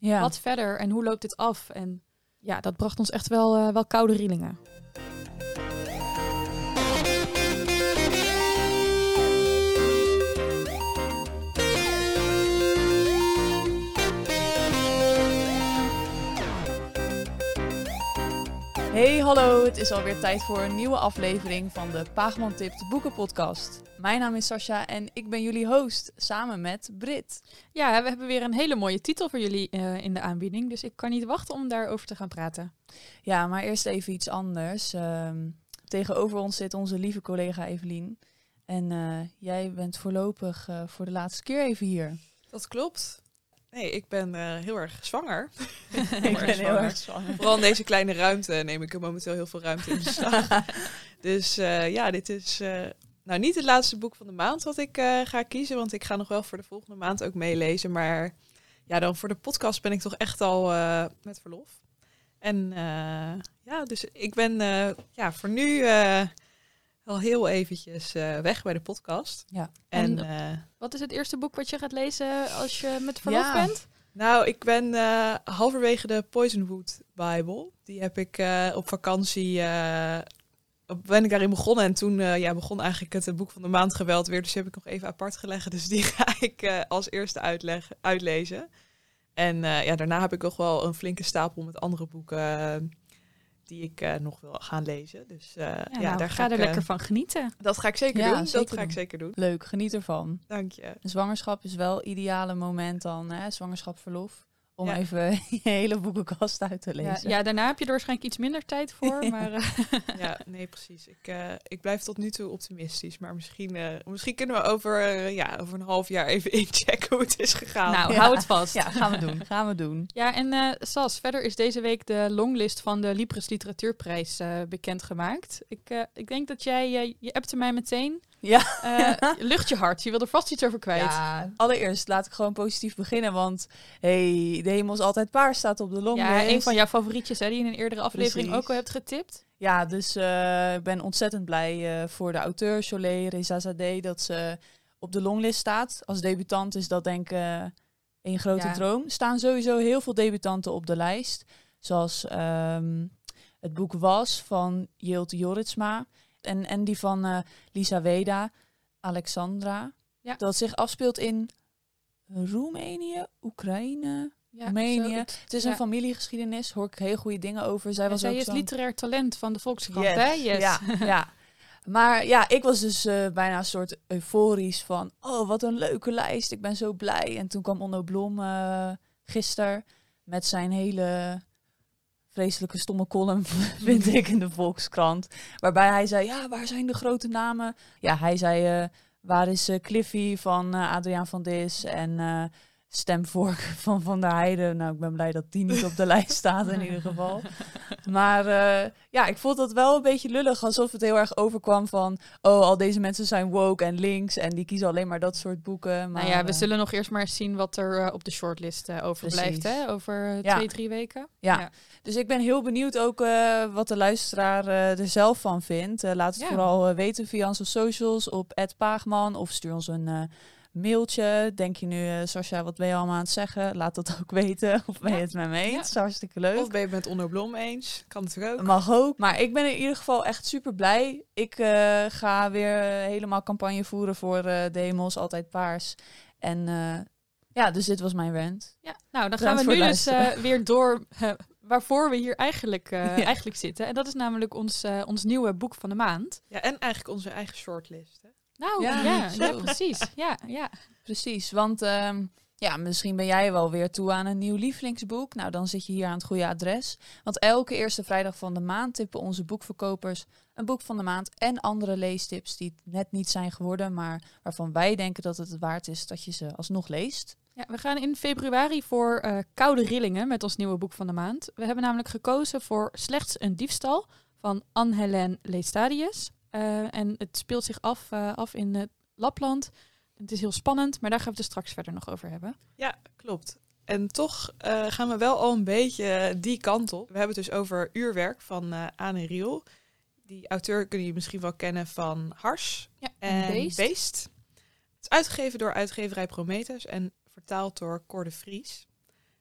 Wat verder en hoe loopt dit af? En ja, dat bracht ons echt wel, eh, wel koude rillingen. Hey, hallo. Het is alweer tijd voor een nieuwe aflevering van de Paagman Tipt Boekenpodcast. Mijn naam is Sascha en ik ben jullie host, samen met Brit. Ja, we hebben weer een hele mooie titel voor jullie eh, in de aanbieding. Dus ik kan niet wachten om daarover te gaan praten. Ja, maar eerst even iets anders. Ehm, tegenover ons zit onze lieve collega Evelien. En eh, jij bent voorlopig eh, voor de laatste keer even hier. Dat klopt. Nee, ik ben eh, heel erg zwanger. ik ben heel erg zwanger. Vooral in deze kleine ruimte neem ik er momenteel heel veel ruimte in beslag. dus eh, ja, dit is eh, nou niet het laatste boek van de maand wat ik ga kiezen, want ik ga nog wel voor de volgende maand ook meelezen. Maar ja, dan voor de podcast ben ik toch echt al met verlof. En ja, dus ik ben ja, voor nu al heel eventjes eh, weg bij de podcast. Ja. En, En- eh, Wat is het eerste boek wat je gaat lezen als je met verlof Ja. bent? Nou, ik ben eh, halverwege de Poisonwood Bible. Die heb ik op vakantie. ben ik daarin begonnen. En toen ja, begon eigenlijk het boek van de maand geweld weer. Dus die heb ik nog even apart gelegd. Dus die ga ik als eerste uitleggen, uitlezen. En ja, daarna heb ik nog wel een flinke stapel met andere boeken. Die ik eh, nog wil gaan lezen. Dus eh, ja, Ja, nou, daar ga ga ik, er eh, lekker van genieten. Dat ga ik zeker Ja, doen. zeker dat ga ik zeker doen. Leuk, geniet ervan. Dank je. Zwangerschap is wel ideale moment dan, hè? zwangerschapverlof. Om Ja. even je hele boekenkast uit te lezen. ja, daarna heb je er waarschijnlijk iets minder tijd voor. Ja. Maar eh, Ja, nee, precies. Ik, eh, ik blijf tot nu toe optimistisch. Maar misschien, eh, misschien kunnen we over, ja, over een half jaar even inchecken hoe het is gegaan. nou, Ja. hou het vast. Ja, gaan we doen. Gaan we doen. Ja, en eh, Sas, verder is deze week de longlist van de Libris Literatuurprijs eh, bekendgemaakt. Ik, eh, ik denk dat jij, je appte mij meteen, Ja. eh, lucht je hart, je wil er vast iets over kwijt. Ja, allereerst laat ik gewoon positief beginnen, want hey, de hemel is altijd paars staat op de longlist. Ja, een van jouw favorietjes hè, die je in een eerdere aflevering Precies. ook al hebt getipt. Ja, dus eh, ik ben ontzettend blij eh, voor de auteur Cholet Rezazadeh dat ze op de longlist staat. Als debutant is dat denk ik een grote Ja. droom. Er staan sowieso heel veel debutanten op de lijst. Zoals ehm, het boek Was van Jilte Joritsma. En, en die van eh, Lisa Weda, Alexandra. Ja. Dat zich afspeelt in Roemenië, Oekraïne, Ja, Roemenië. Het is Ja. een familiegeschiedenis, hoor ik heel goede dingen over. Zij En was zij ook is literair talent van de Volkskrant, Yes, hè? Yes. Ja, ja. Maar ja, ik was dus eh, bijna een soort euforisch van... Oh, wat een leuke lijst. Ik ben zo blij. En toen kwam Onno Blom eh gisteren met zijn hele vreselijke stomme column, vind ik, in de Volkskrant. Waarbij hij zei, ja, waar zijn de grote namen? Ja, hij zei, eh, waar is eh, Cliffy van eh, Adriaan van Dis en... Stemvork van Van der Heijden. Nou, ik ben blij dat die niet op de lijst staat in ieder geval. Maar eh, ja, ik vond dat wel een beetje lullig. Alsof het heel erg overkwam van... Oh, al deze mensen zijn woke en links. En die kiezen alleen maar dat soort boeken. Maar, nou ja, we eh, zullen nog eerst maar eens zien wat er eh, op de shortlist eh, overblijft, hè? Over Ja. twee, drie weken. ja. ja. dus ik ben heel benieuwd ook wat de luisteraar er zelf van vindt. Laat het Ja. vooral weten via onze socials op @paagman of stuur ons een mailtje. Denk je nu, eh Sascha, wat ben je allemaal aan het zeggen? Laat dat ook weten. Of ben je het met me eens? Ja. Dat is hartstikke leuk. Of ben je het met Onno Blom eens? Kan natuurlijk ook. Mag ook. Maar ik ben in ieder geval echt super blij. Ik eh, ga weer eh, helemaal campagne voeren voor eh de hemels, altijd paars. En eh, ja, dus dit was mijn rant. Ja, nou dan gaan we nu het dus eh, weer door waarvoor we hier eigenlijk, eh, Ja. eigenlijk zitten. En dat is namelijk ons, eh, ons nieuwe boek van de maand. Ja, en eigenlijk onze eigen shortlist. Hè? Nou Ja, ja, ja, precies. Ja, ja. Precies, want ehm, ja, misschien ben jij wel weer toe aan een nieuw lievelingsboek. Nou, dan zit je hier aan het goede adres. Want elke eerste vrijdag van de maand tippen onze boekverkopers een boek van de maand en andere leestips die net niet zijn geworden, maar waarvan wij denken dat het het waard is dat je ze alsnog leest. Ja, we gaan in februari voor eh, Koude Rillingen met ons nieuwe boek van de maand. We hebben namelijk gekozen voor Slechts een diefstal van Leestadius. Eh, en het speelt zich af, eh, af in het Lapland. Het is heel spannend, maar daar gaan we het er straks verder nog over hebben. Ja, klopt. En toch eh, gaan we wel al een beetje die kant op. We hebben het dus over Uurwerk van eh Anne Riel. Die auteur kun je misschien wel kennen van Hars Ja, en Beest. Beest. Het is uitgegeven door uitgeverij Prometheus en vertaald door Cor de Vries.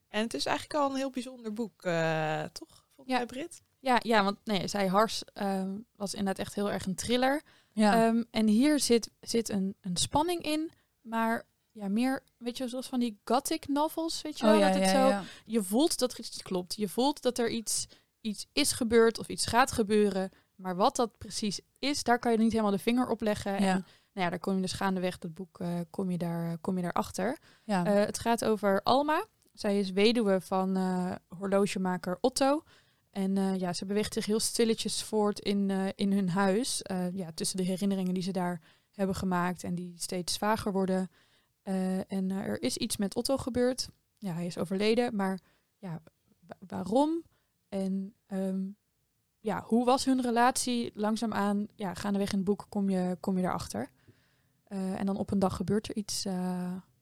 En het is eigenlijk al een heel bijzonder boek, eh, toch? Volgens Ja. mij, Brit? Ja, ja, want nee, zij Hars ehm, was inderdaad echt heel erg een thriller. Ja. Ehm, en hier zit, zit een, een spanning in, maar ja, meer, weet je, zoals van die gothic novels, weet je wel? oh ja, dat het ja, zo, ja. Je voelt dat er iets niet klopt. Je voelt dat er iets, iets is gebeurd of iets gaat gebeuren. Maar wat dat precies is, daar kan je niet helemaal de vinger op leggen. En nou ja, daar kom je dus gaandeweg, dat boek, eh, kom, je daar, kom je daar achter. Ja. Eh, het gaat over Alma. Zij is weduwe van eh, horlogemaker Otto. En eh, ja, ze beweegt zich heel stilletjes voort in, eh, in hun huis. Eh, ja, tussen de herinneringen die ze daar hebben gemaakt en die steeds vager worden. En er is iets met Otto gebeurd. Ja, hij is overleden. Maar ja, wa- waarom? En ehm, ja, hoe was hun relatie? Langzaamaan, ja, gaandeweg in het boek kom je, kom je daarachter. Eh, en dan op een dag gebeurt er iets,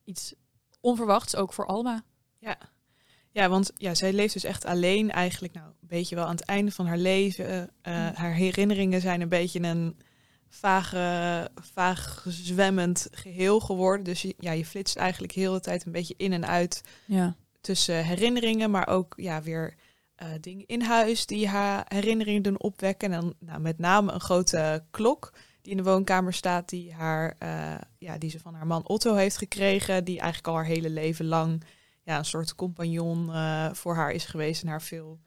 iets onverwachts, ook voor Alma. Ja. Ja, want ja, zij leeft dus echt alleen eigenlijk, nou, een beetje wel aan het einde van haar leven. Eh, Mm. Haar herinneringen zijn een beetje een vage, vaag zwemmend geheel geworden. Dus je, ja, je flitst eigenlijk heel de hele tijd een beetje in en uit ja. tussen herinneringen, maar ook ja, weer eh, dingen in huis die haar herinneringen doen opwekken. En dan nou, met name een grote klok die in de woonkamer staat, die, haar, eh, ja, die ze van haar man Otto heeft gekregen, die eigenlijk al haar hele leven lang ja, een soort compagnon eh, voor haar is geweest en haar veel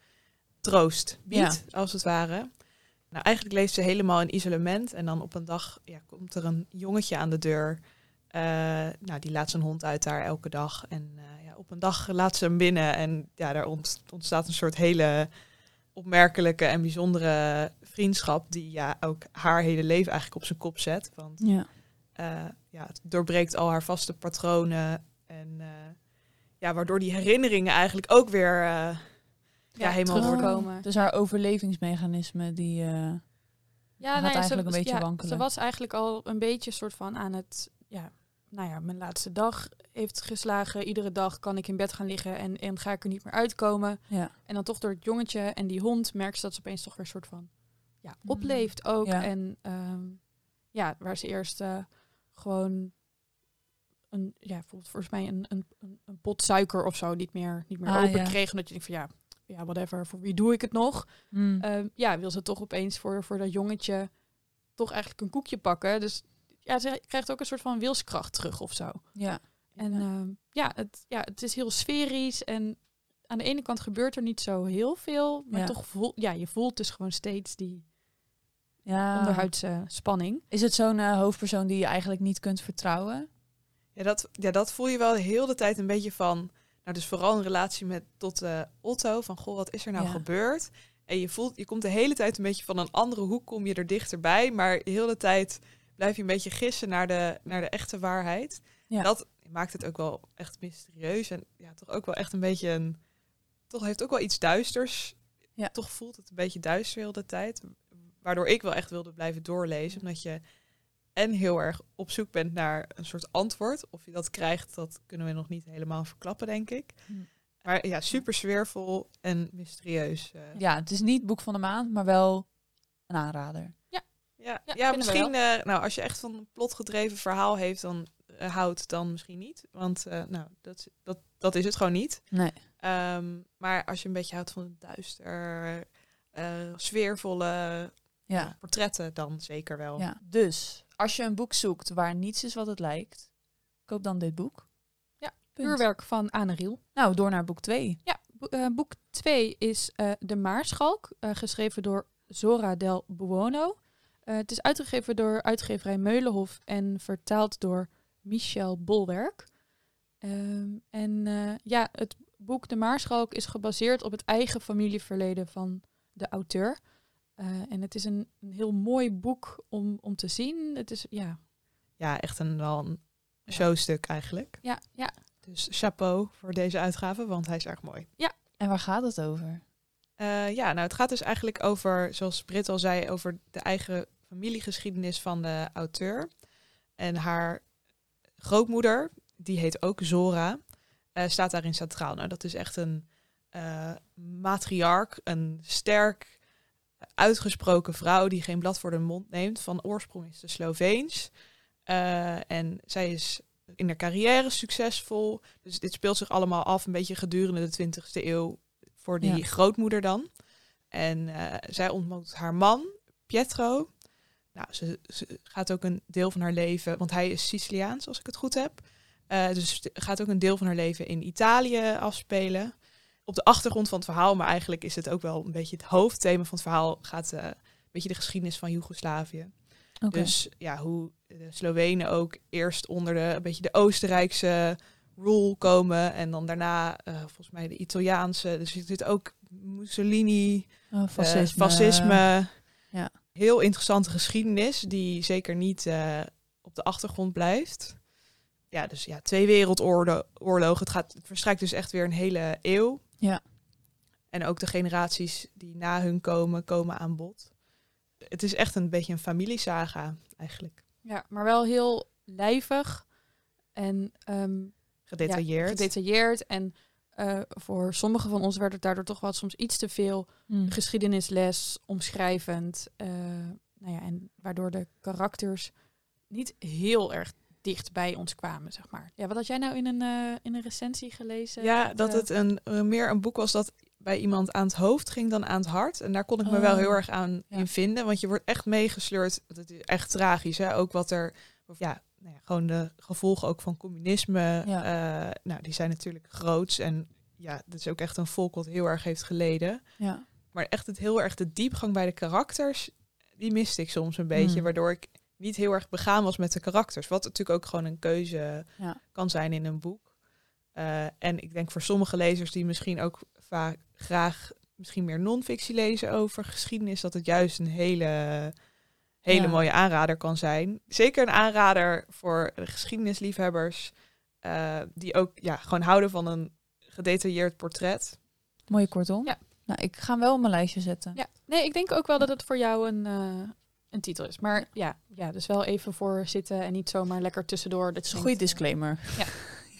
troost biedt, als het ware. Nou, eigenlijk leeft ze helemaal in isolement en dan op een dag ja, komt er een jongetje aan de deur. Eh, nou, die laat zijn hond uit daar elke dag. En eh, ja, op een dag laat ze hem binnen. En ja, daar ont- ontstaat een soort hele opmerkelijke en bijzondere vriendschap. Die ja, ook haar hele leven eigenlijk op zijn kop zet. Want ja. ja, het doorbreekt al haar vaste patronen. En ja, waardoor die herinneringen eigenlijk ook weer eh, ja, helemaal terugkomen. Dus haar overlevingsmechanisme die... eh, Ja, gaat nou eigenlijk ze, een beetje ja, wankelen. Ze was eigenlijk al een beetje soort van aan het, ja, nou ja, mijn laatste dag heeft geslagen. Iedere dag kan ik in bed gaan liggen en, en ga ik er niet meer uitkomen. ja. En dan toch door het jongetje en die hond merkt ze dat ze opeens toch weer soort van, ja, Mm. opleeft ook. Ja. En ehm, ja, waar ze eerst eh, gewoon een, ja, bijvoorbeeld volgens mij een, een, een, pot suiker of zo niet meer, niet meer Ah, open ja. kreeg. Omdat je denkt van ja, ja, whatever, voor wie doe ik het nog? Mm. Ehm, ja, wil ze toch opeens voor, voor dat jongetje toch eigenlijk een koekje pakken. Dus ja, ze krijgt ook een soort van wilskracht terug of zo. ja. En Ja. ja, ja, het, ja, het is heel sferisch en aan de ene kant gebeurt er niet zo heel veel, maar Ja. toch voel, ja, je voelt dus gewoon steeds die ja. onderhuidse spanning. Is het zo'n eh, hoofdpersoon die je eigenlijk niet kunt vertrouwen? Ja dat, ja, dat voel je wel heel de tijd een beetje van. Nou, dus vooral in relatie met tot eh, Otto. Van goh, wat is er nou Ja. gebeurd? En je voelt, je komt de hele tijd een beetje van een andere hoek, kom je er dichterbij. Maar de hele tijd blijf je een beetje gissen naar de, naar de echte waarheid. Ja. Dat maakt het ook wel echt mysterieus. En ja, toch ook wel echt een beetje een. Toch heeft ook wel iets duisters. Ja. Toch voelt het een beetje duister heel de tijd. Waardoor ik wel echt wilde blijven doorlezen. Omdat je en heel erg op zoek bent naar een soort antwoord. Of je dat krijgt, dat kunnen we nog niet helemaal verklappen, denk ik. Hm. Maar ja, super sfeervol en mysterieus. eh. Ja, het is niet boek van de maand, maar wel een aanrader. Ja, Ja, ja, misschien, eh, nou, als je echt van een plotgedreven verhaal heeft, dan eh, houdt, dan misschien niet. Want eh, nou, dat, is- dat, dat is het gewoon niet. Nee. Ehm, maar als je een beetje houdt van het duister, eh, sfeervolle Ja. portretten, dan zeker wel. ja. Dus, als je een boek zoekt waar niets is wat het lijkt, koop dan dit boek. Ja, Punt. Uurwerk van Anne Riel. Nou, door naar boek 2. Ja, bo- eh, boek 2 is eh, De Maarschalk, eh, geschreven door Zora del Buono. Het is uitgegeven door uitgeverij Meulenhof en vertaald door Michel Bolwerk. Ehm, en ja, het boek De Maarschalk is gebaseerd op het eigen familieverleden van de auteur. Eh, en het is een, een heel mooi boek om, om te zien. Het is, ja, Ja, echt een, wel een Ja. showstuk eigenlijk. ja, ja, Dus chapeau voor deze uitgave, want hij is erg mooi. En waar gaat het over? Eh, ja, nou het gaat dus eigenlijk over, zoals Brit al zei, over de eigen familiegeschiedenis van de auteur. En haar grootmoeder, die heet ook Zora, eh, staat daarin centraal. Nou, dat is echt een matriarch, een sterk, uitgesproken vrouw die geen blad voor de mond neemt. Van oorsprong is ze Sloveens. Eh, en zij is in haar carrière succesvol. Dus dit speelt zich allemaal af een beetje gedurende de 20e eeuw voor die Ja. grootmoeder dan. En eh, zij ontmoet haar man, Pietro. Nou, ze, ze gaat ook een deel van haar leven, want hij is Siciliaans, als ik het goed heb. Eh, dus gaat ook een deel van haar leven in Italië afspelen. Op de achtergrond van het verhaal, maar eigenlijk is het ook wel een beetje het hoofdthema van het verhaal, gaat eh, een beetje de geschiedenis van Joegoslavië. Dus ja, hoe de Slovenen ook eerst onder de, een beetje de Oostenrijkse rule komen. En dan daarna eh, volgens mij de Italiaanse. Dus er zit ook Mussolini, Oh, eh, fascisme. fascisme. Ja. Heel interessante geschiedenis die zeker niet op de achtergrond blijft. Ja, dus ja, twee wereldoorlogen. Het, gaat, het verstrijkt dus echt weer een hele eeuw. Ja. En ook de generaties die na hun komen, komen aan bod. Het is echt een beetje een familiesaga eigenlijk. Ja, maar wel heel lijvig en ehm, Gedetailleerd. Ja, gedetailleerd. En eh, voor sommigen van ons werd het daardoor toch wel soms iets te veel Hm. geschiedenisles, omschrijvend. eh, nou ja, en waardoor de karakters niet heel erg dicht bij ons kwamen, zeg maar. Ja, wat had jij nou in een, eh, in een recensie gelezen? ja, dat eh, het een, eh, meer een boek was dat bij iemand aan het hoofd ging dan aan het hart. En daar kon ik me wel Oh, heel erg aan ja. in vinden. Want je wordt echt meegesleurd. Het is echt tragisch. Hè? Ook wat er... Ja, nou ja, gewoon de gevolgen ook van communisme. Ja. nou, die zijn natuurlijk groots. En ja, dat is ook echt een volk wat heel erg heeft geleden. Ja. Maar echt het heel erg de diepgang bij de karakters, die miste ik soms een beetje. Hmm. Waardoor ik niet heel erg begaan was met de karakters. Wat natuurlijk ook gewoon een keuze Ja. kan zijn in een boek. Eh, en ik denk voor sommige lezers die misschien ook vaak graag misschien meer non-fictie lezen over geschiedenis, dat het juist een hele, hele Ja. mooie aanrader kan zijn. Zeker een aanrader voor de geschiedenisliefhebbers eh, die ook ja, gewoon houden van een gedetailleerd portret. Mooie kortom. Ja. Nou, ik ga hem wel op mijn lijstje zetten. Ja, nee, ik denk ook wel dat het voor jou een, eh, een titel is. Maar ja, ja, dus wel even voor zitten en niet zomaar lekker tussendoor. Dat is een goede disclaimer.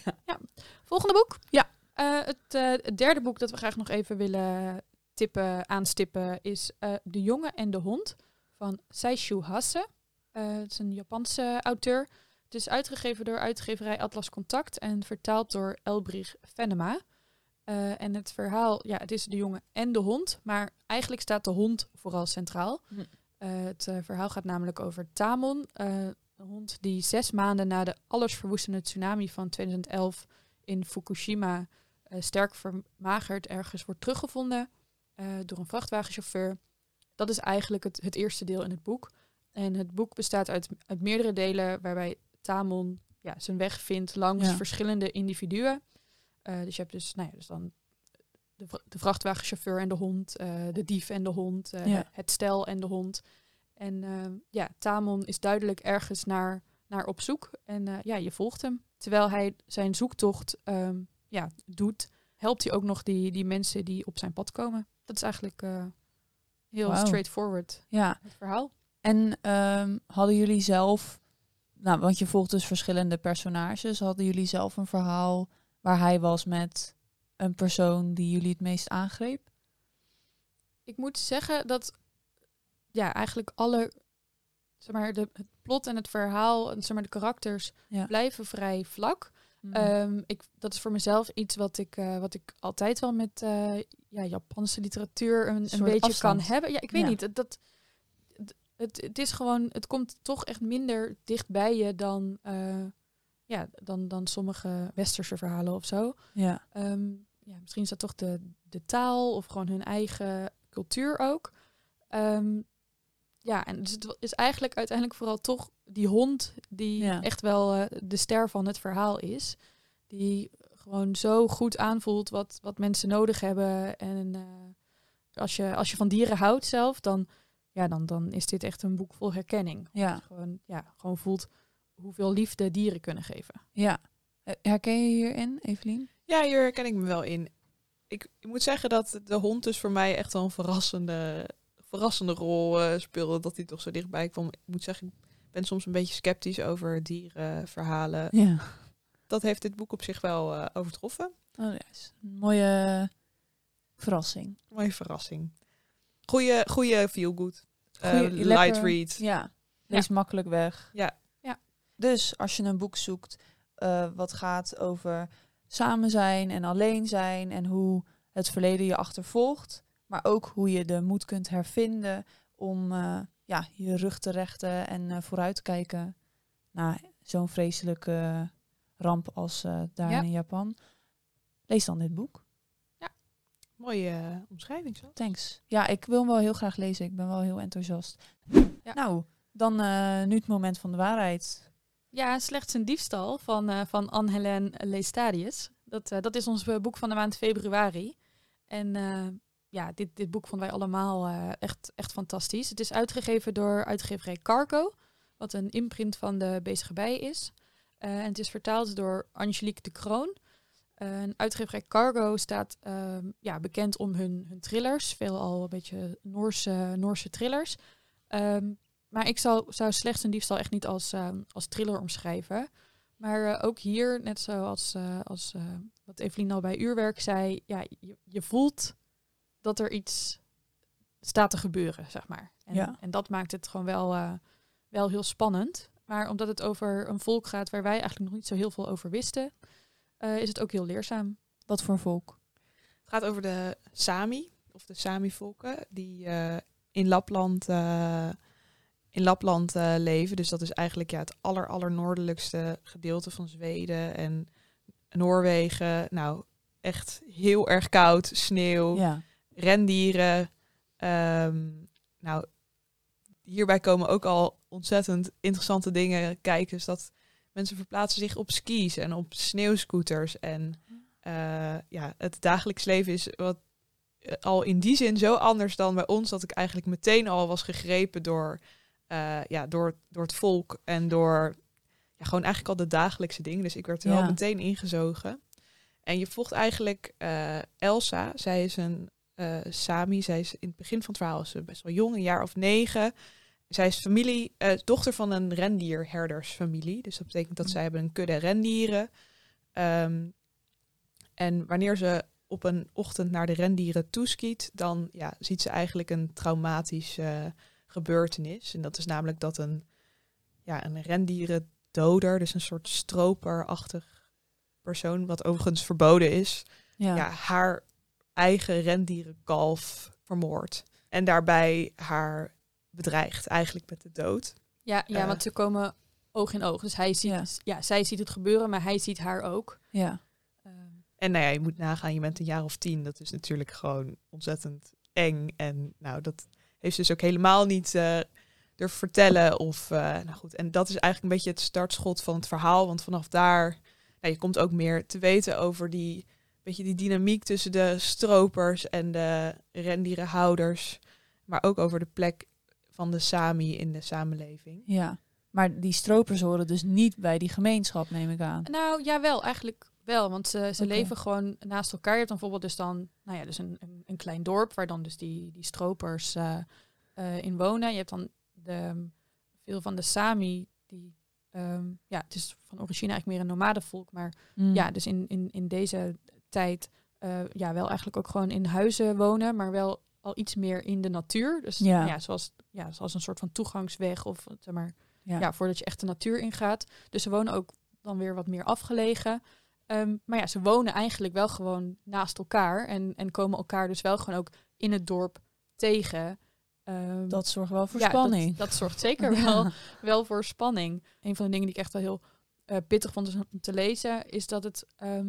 Volgende boek? Ja. Eh, het, eh, het derde boek dat we graag nog even willen tippen, aanstippen is eh, De jongen en de hond van Seishu Hase. Eh, het is een Japanse auteur. Het is uitgegeven door uitgeverij Atlas Contact en vertaald door Elbrich Venema. Eh, en het verhaal, ja, het is de jongen en de hond, maar eigenlijk staat de hond vooral centraal. Hm. Eh, het eh, verhaal gaat namelijk over Tamon, eh, een hond die zes maanden na de allesverwoestende tsunami van 2011 in Fukushima sterk vermagerd ergens wordt teruggevonden door een vrachtwagenchauffeur. Dat is eigenlijk het, het eerste deel in het boek. En het boek bestaat uit, uit meerdere delen waarbij Tamon ja, zijn weg vindt langs Ja. verschillende individuen. Dus je hebt dus, nou ja, dus dan de, vra- de vrachtwagenchauffeur en de hond, eh, de dief en de hond, eh, Ja. het stel en de hond. En eh, ja, Tamon is duidelijk ergens naar, naar op zoek. En ja, je volgt hem. Terwijl hij zijn zoektocht ehm, ja, doet, helpt hij ook nog die, die mensen die op zijn pad komen. Dat is eigenlijk heel straightforward Ja. het verhaal. En ehm, hadden jullie zelf, nou, want je volgt dus verschillende personages, hadden jullie zelf een verhaal waar hij was met een persoon die jullie het meest aangreep? Ik moet zeggen dat ja, eigenlijk alle, zeg maar, de, het plot en het verhaal, en zeg maar, de karakters Ja. blijven vrij vlak. Mhm. Ehm, ik, dat is voor mezelf iets wat ik, eh, wat ik altijd wel met eh, ja, Japanse literatuur een, een beetje afstand. kan hebben. Ja, ik weet Ja. niet. Het, dat, het, het, het is gewoon, het komt toch echt minder dicht bij je dan, eh, ja, dan, dan sommige westerse verhalen of zo. ja. Ehm, ja, misschien is dat toch de, de taal of gewoon hun eigen cultuur ook. Ehm, ja, en dus het is eigenlijk uiteindelijk vooral toch die hond die Ja. echt wel eh, de ster van het verhaal is. Die gewoon zo goed aanvoelt wat, wat mensen nodig hebben. En eh, als, je, als je van dieren houdt zelf, dan, ja, dan, dan is dit echt een boek vol herkenning. Ja. Gewoon, ja, gewoon voelt hoeveel liefde dieren kunnen geven. ja. Herken je hierin, Evelien? Ja, hier herken ik me wel in. Ik, ik moet zeggen dat de hond dus voor mij echt wel een verrassende, verrassende rol eh, speelde. Dat hij toch zo dichtbij kwam. Ik moet zeggen, ik ben soms een beetje sceptisch over dierenverhalen. Ja. Dat heeft dit boek op zich wel eh, overtroffen. Oh, ja, is een mooie verrassing. Mooie verrassing. Goeie, goeie feel good. Eh, light lekker- read. Ja, lees makkelijk weg. Ja. Ja. Dus als je een boek zoekt eh, wat gaat over samen zijn en alleen zijn en hoe het verleden je achtervolgt. Maar ook hoe je de moed kunt hervinden om eh, ja, je rug te rechten en eh, vooruit te kijken naar zo'n vreselijke ramp als daar Ja. in Japan. Lees dan dit boek. Mooie eh, omschrijving zo. Thanks. Ja, ik wil hem wel heel graag lezen. Ik ben wel heel enthousiast. Ja. Nou, dan nu het moment van de waarheid. Ja, slechts een diefstal van, eh van Anne-Hélène Leestadius. Dat, eh, dat is ons eh, boek van de maand februari. En ja, dit, dit boek vonden wij allemaal echt, echt fantastisch. Het is uitgegeven door uitgeverij Cargo, wat een imprint van de Bezige Bij is. En het is vertaald door Angelique de Kroon. En uitgeverij Cargo staat ehm, ja, bekend om hun, hun thrillers, veelal een beetje Noorse, Noorse thrillers. Ehm, maar ik zou, zou slechts een diefstal echt niet als, ehm, als thriller omschrijven. Maar eh, ook hier, net zoals eh, als, eh, wat Evelien al bij Uurwerk zei, ja, je, je voelt dat er iets staat te gebeuren, zeg maar. En, Ja. en dat maakt het gewoon wel, eh, wel heel spannend. Maar omdat het over een volk gaat waar wij eigenlijk nog niet zo heel veel over wisten, eh, is het ook heel leerzaam. Wat voor volk? Het gaat over de Sami, of de Sami-volken, die eh, in Lapland, eh, in Lapland eh, leven. Dus dat is eigenlijk ja, het aller, allernoordelijkste gedeelte van Zweden en Noorwegen. Nou, echt heel erg koud, sneeuw, Ja. rendieren. Ehm, nou, hierbij komen ook al ontzettend interessante dingen kijken. Dus dat mensen verplaatsen zich op skis en op sneeuwscooters. En eh, ja, het dagelijks leven is wat eh, al in die zin zo anders dan bij ons, dat ik eigenlijk meteen al was gegrepen door, eh, ja, door, door het volk en door ja, gewoon eigenlijk al de dagelijkse dingen. Dus ik werd er wel Ja. meteen ingezogen. En je volgt eigenlijk eh, Elsa. Zij is een eh, Sami. Zij is in het begin van het verhaal is ze best wel jong, een jaar of negen. Zij is familie, dochter van een rendierherdersfamilie. Dus dat betekent dat Mm. zij hebben een kudde rendieren. Ehm, en wanneer ze op een ochtend naar de rendieren toeskiet, dan ja, ziet ze eigenlijk een traumatische eh, gebeurtenis. En dat is namelijk dat een, ja, een rendierendoder, dus een soort stroperachtig persoon, wat overigens verboden is, Ja. ja. haar eigen rendierenkalf vermoordt. En daarbij haar bedreigt, eigenlijk met de dood. Ja, ja Eh. want ze komen oog in oog. Dus hij ziet, Ja. ja. zij ziet het gebeuren, maar hij ziet haar ook. ja. Ehm, En nou ja, je moet nagaan, je bent een jaar of tien. Dat is natuurlijk gewoon ontzettend eng. En nou, dat heeft ze dus ook helemaal niet eh durven vertellen. Of, eh, nou goed, en dat is eigenlijk een beetje het startschot van het verhaal. Want vanaf daar, nou, je komt ook meer te weten over die, beetje die dynamiek tussen de stropers en de rendierenhouders. Maar ook over de plek van de Sami in de samenleving. ja. Maar die stropers horen dus niet bij die gemeenschap, neem ik aan. Nou, jawel, eigenlijk wel. Want ze, leven gewoon naast elkaar. Je hebt dan bijvoorbeeld dus dan, nou ja, dus een, een, een klein dorp waar dan dus die, die stropers eh, in wonen. Je hebt dan de, veel van de Sami, die, ehm, ja, het is van origine eigenlijk meer een nomadenvolk. Maar Mm. ja, dus in, in, in deze tijd, eh, ja, wel eigenlijk ook gewoon in huizen wonen, maar wel al iets meer in de natuur. Dus Ja. ja, zoals, ja, zoals een soort van toegangsweg of zeg maar, ja. ja. voordat je echt de natuur ingaat. Dus ze wonen ook dan weer wat meer afgelegen. Ehm, maar ja, ze wonen eigenlijk wel gewoon naast elkaar en, en komen elkaar dus wel gewoon ook in het dorp tegen. Ehm, Dat zorgt wel voor ja, spanning. Dat, dat zorgt zeker Ja. wel, wel voor spanning. Een van de dingen die ik echt wel heel eh, pittig vond om te lezen, is dat het ehm,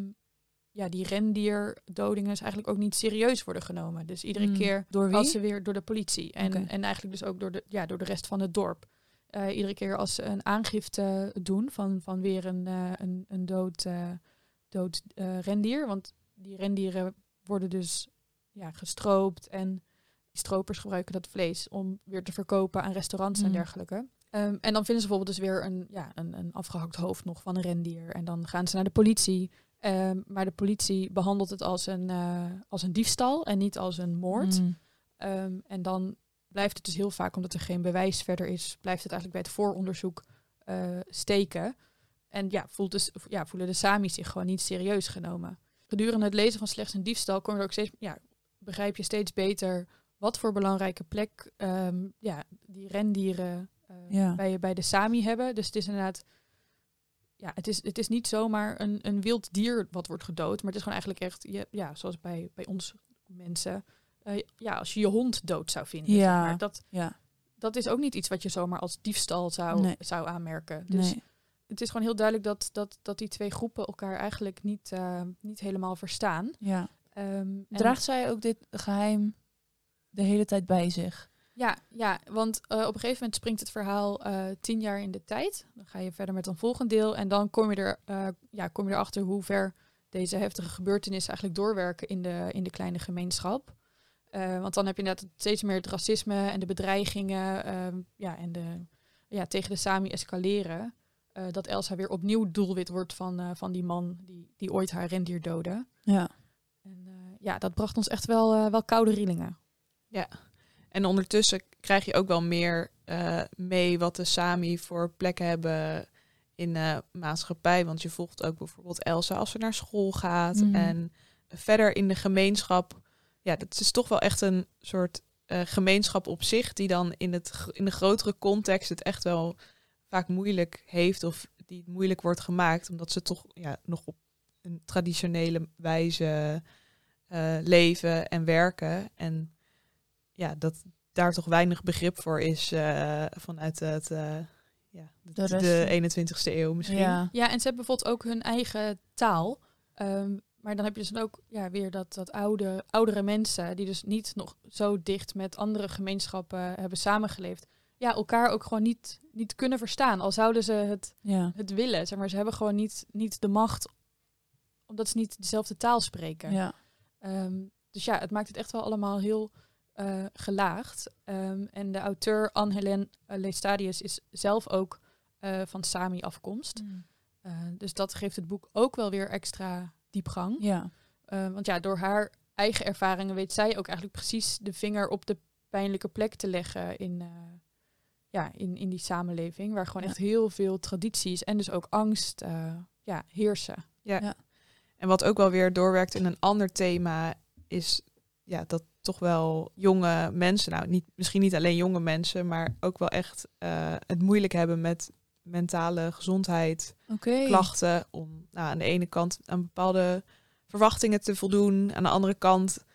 ja, die rendierdodingen dus eigenlijk ook niet serieus worden genomen. Dus iedere Mm. keer Door wie? als ze weer door de politie en, en eigenlijk dus ook door de, ja, door de rest van het dorp. Eh, iedere keer als ze een aangifte doen van, van weer een, eh, een, een dood, dood eh, rendier. Want die rendieren worden dus ja, gestroopt en die stropers gebruiken dat vlees om weer te verkopen aan restaurants en Mm. dergelijke. Ehm, en dan vinden ze bijvoorbeeld dus weer een, ja, een, een afgehakt hoofd nog van een rendier. En dan gaan ze naar de politie. Ehm, maar de politie behandelt het als een, eh, als een diefstal en niet als een moord. Mm. Ehm, en dan blijft het dus heel vaak, omdat er geen bewijs verder is, blijft het eigenlijk bij het vooronderzoek eh, steken. En ja, voelt dus, ja, voelen de Sami's zich gewoon niet serieus genomen. Gedurende het lezen van slechts een diefstal kom je ook steeds, ja, begrijp je steeds beter wat voor belangrijke plek ehm, ja, die rendieren Ja. bij, bij de Sami hebben. Dus het is inderdaad ja, het is, het is niet zomaar een, een wild dier wat wordt gedood, maar het is gewoon eigenlijk echt, je, ja, zoals bij, bij ons mensen, eh, ja, als je je hond dood zou vinden. zeg Ja. maar. dat, Ja, dat is ook niet iets wat je zomaar als diefstal zou, Nee. zou aanmerken. Dus nee. Het is gewoon heel duidelijk dat, dat, dat die twee groepen elkaar eigenlijk niet, eh, niet helemaal verstaan. Ja. Ehm, Draagt zij ook dit geheim de hele tijd bij zich? Ja, ja want eh, op een gegeven moment springt het verhaal eh, tien jaar in de tijd. Dan ga je verder met een volgend deel. En dan kom je, er, ja, kom je erachter hoe ver deze heftige gebeurtenissen eigenlijk doorwerken in de, in de kleine gemeenschap. Want dan heb je inderdaad steeds meer het racisme en de bedreigingen ehm, ja, en de, ja, tegen de Sami escaleren. Eh, dat Elsa weer opnieuw doelwit wordt van, eh, van die man die, die ooit haar rendier doodde. Ja. En eh, ja, dat bracht ons echt wel, eh, wel koude rillingen. En ondertussen krijg je ook wel meer eh, mee wat de Sami voor plekken hebben in de maatschappij. Want je volgt ook bijvoorbeeld Elsa als ze naar school gaat. Mhm. En verder in de gemeenschap. Ja, dat is toch wel echt een soort eh, gemeenschap op zich. Die dan in, het, in de grotere context het echt wel vaak moeilijk heeft. Of die het moeilijk wordt gemaakt. Omdat ze toch ja, nog op een traditionele wijze eh, leven en werken. En ja, dat daar toch weinig begrip voor is eh, vanuit het, eh, ja, De de, rest. de 21ste eeuw misschien. Ja. Ja, en ze hebben bijvoorbeeld ook hun eigen taal. Ehm, maar dan heb je dus dan ook ja, weer dat, dat oude, oudere mensen die dus niet nog zo dicht met andere gemeenschappen hebben samengeleefd. Ja, elkaar ook gewoon niet, niet kunnen verstaan. Al zouden ze het, Ja. het willen. Zeg maar, ze hebben gewoon niet, niet de macht omdat ze niet dezelfde taal spreken. Ja. Ehm, dus ja, het maakt het echt wel allemaal heel eh, gelaagd. Ehm, en de auteur Anne-Hélène uh, Leestadius is zelf ook eh, van Sami afkomst. Eh, dus dat geeft het boek ook wel weer extra diepgang. Ja. Eh, want ja, door haar eigen ervaringen weet zij ook eigenlijk precies de vinger op de pijnlijke plek te leggen in, eh, ja, in, in die samenleving. Waar gewoon Ja. echt heel veel tradities en dus ook angst eh, ja, heersen. En wat ook wel weer doorwerkt in een ander thema is ja, dat toch wel jonge mensen, nou niet, misschien niet alleen jonge mensen, maar ook wel echt eh, het moeilijk hebben met mentale gezondheid, Oké. klachten. Om nou, aan de ene kant aan bepaalde verwachtingen te voldoen, aan de andere kant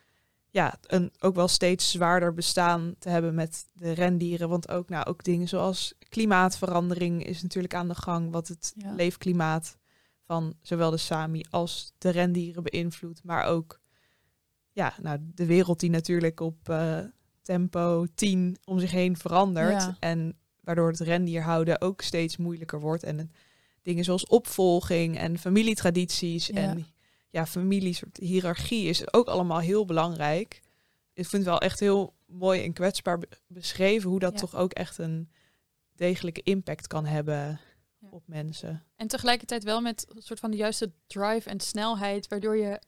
ja, een ook wel steeds zwaarder bestaan te hebben met de rendieren. Want ook, nou, ook dingen zoals klimaatverandering is natuurlijk aan de gang, wat het Ja. leefklimaat van zowel de Sami als de rendieren beïnvloedt. Maar ook ja, nou, de wereld die natuurlijk op eh, tempo 10 om zich heen verandert. Ja. En waardoor het rendier houden ook steeds moeilijker wordt. En dingen zoals opvolging en familietradities Ja. en ja, familie soort hiërarchie is ook allemaal heel belangrijk. Ik vind het wel echt heel mooi en kwetsbaar be- beschreven hoe dat Ja. toch ook echt een degelijke impact kan hebben Ja. op mensen. En tegelijkertijd wel met een soort van de juiste drive en snelheid, waardoor je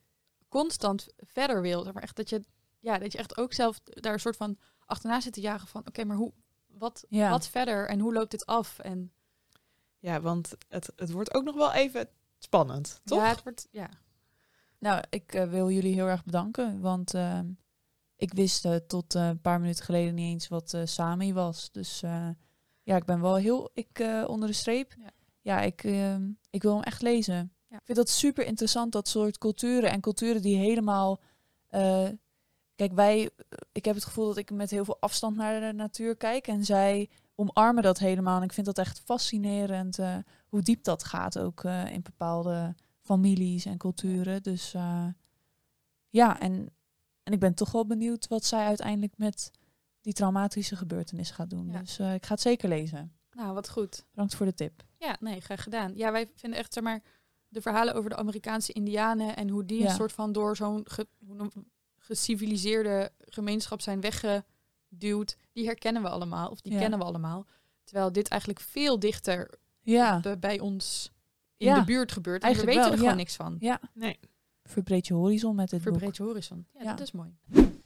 constant verder wil. Maar echt dat je, ja, dat je echt ook zelf daar een soort van achterna zit te jagen van, oké, maar hoe, wat, Ja. wat verder en hoe loopt dit af? En Ja, want het, het wordt ook nog wel even spannend, toch? ja, het wordt, ja, Nou, ik eh, wil jullie heel erg bedanken, want ehm, ik wist eh, tot eh, een paar minuten geleden niet eens wat Sami was. Dus ja, ik ben wel heel, ik onder de streep. Ja. Ja, ik, ehm, ik wil hem echt lezen. Ja. Ik vind dat super interessant, dat soort culturen en culturen die helemaal. kijk, wij, ik heb het gevoel dat ik met heel veel afstand naar de natuur kijk en zij omarmen dat helemaal. En ik vind dat echt fascinerend hoe diep dat gaat ook in bepaalde families en culturen. Dus eh, ja, en, en ik ben toch wel benieuwd wat zij uiteindelijk met die traumatische gebeurtenis gaat doen. Ja. Dus eh, ik ga het zeker lezen. nou, wat goed. Bedankt voor de tip. Ja, nee, graag gedaan. Ja, wij vinden echt, zeg maar, de verhalen over de Amerikaanse indianen en hoe die Ja. een soort van door zo'n ge, geciviliseerde gemeenschap zijn weggeduwd, die herkennen we allemaal, of die Ja. kennen we allemaal. Terwijl dit eigenlijk veel dichter Ja, be- bij ons in Ja, de buurt gebeurt. En weten wel, er gewoon ja. niks van. ja. Nee. verbreed je horizon met dit boek. Verbreed je horizon. Ja, Ja. dat is mooi.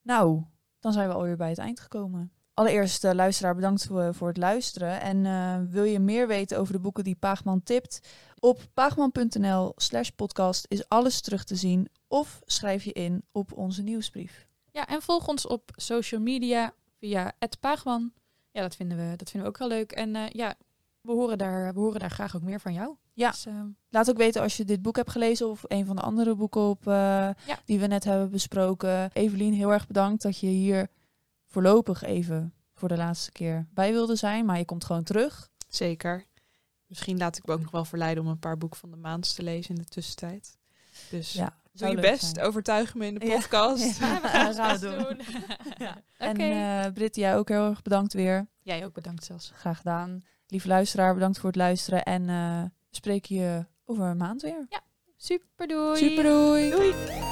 Nou, dan zijn we alweer bij het eind gekomen. Allereerst, eh, luisteraar, bedankt voor, voor het luisteren. En eh, wil je meer weten over de boeken die Paagman tipt? Op paagman.nl slash podcast is alles terug te zien. Of schrijf je in op onze nieuwsbrief. Ja, en volg ons op social media via @paagman. Ja, dat vinden we, dat vinden we ook heel leuk. En eh, ja, we horen, daar, we horen daar graag ook meer van jou. Ja. Dus, ehm, Laat ook weten als je dit boek hebt gelezen of een van de andere boeken op, eh, die we net hebben besproken. Evelien, heel erg bedankt dat je hier voorlopig even voor de laatste keer bij wilde zijn. Maar je komt gewoon terug. Zeker. Misschien laat ik me ook nog wel verleiden om een paar boeken van de maand te lezen in de tussentijd. Dus Ja, doe je best, zijn. overtuig me in de podcast. Ja. ja, we gaan gaan het doen. Ja. En eh Britt, jij ook heel erg bedankt weer. Jij ook bedankt zelfs. Graag gedaan. Lieve luisteraar, bedankt voor het luisteren. En spreken je over een maand weer. Super doei. Super doei. Doei.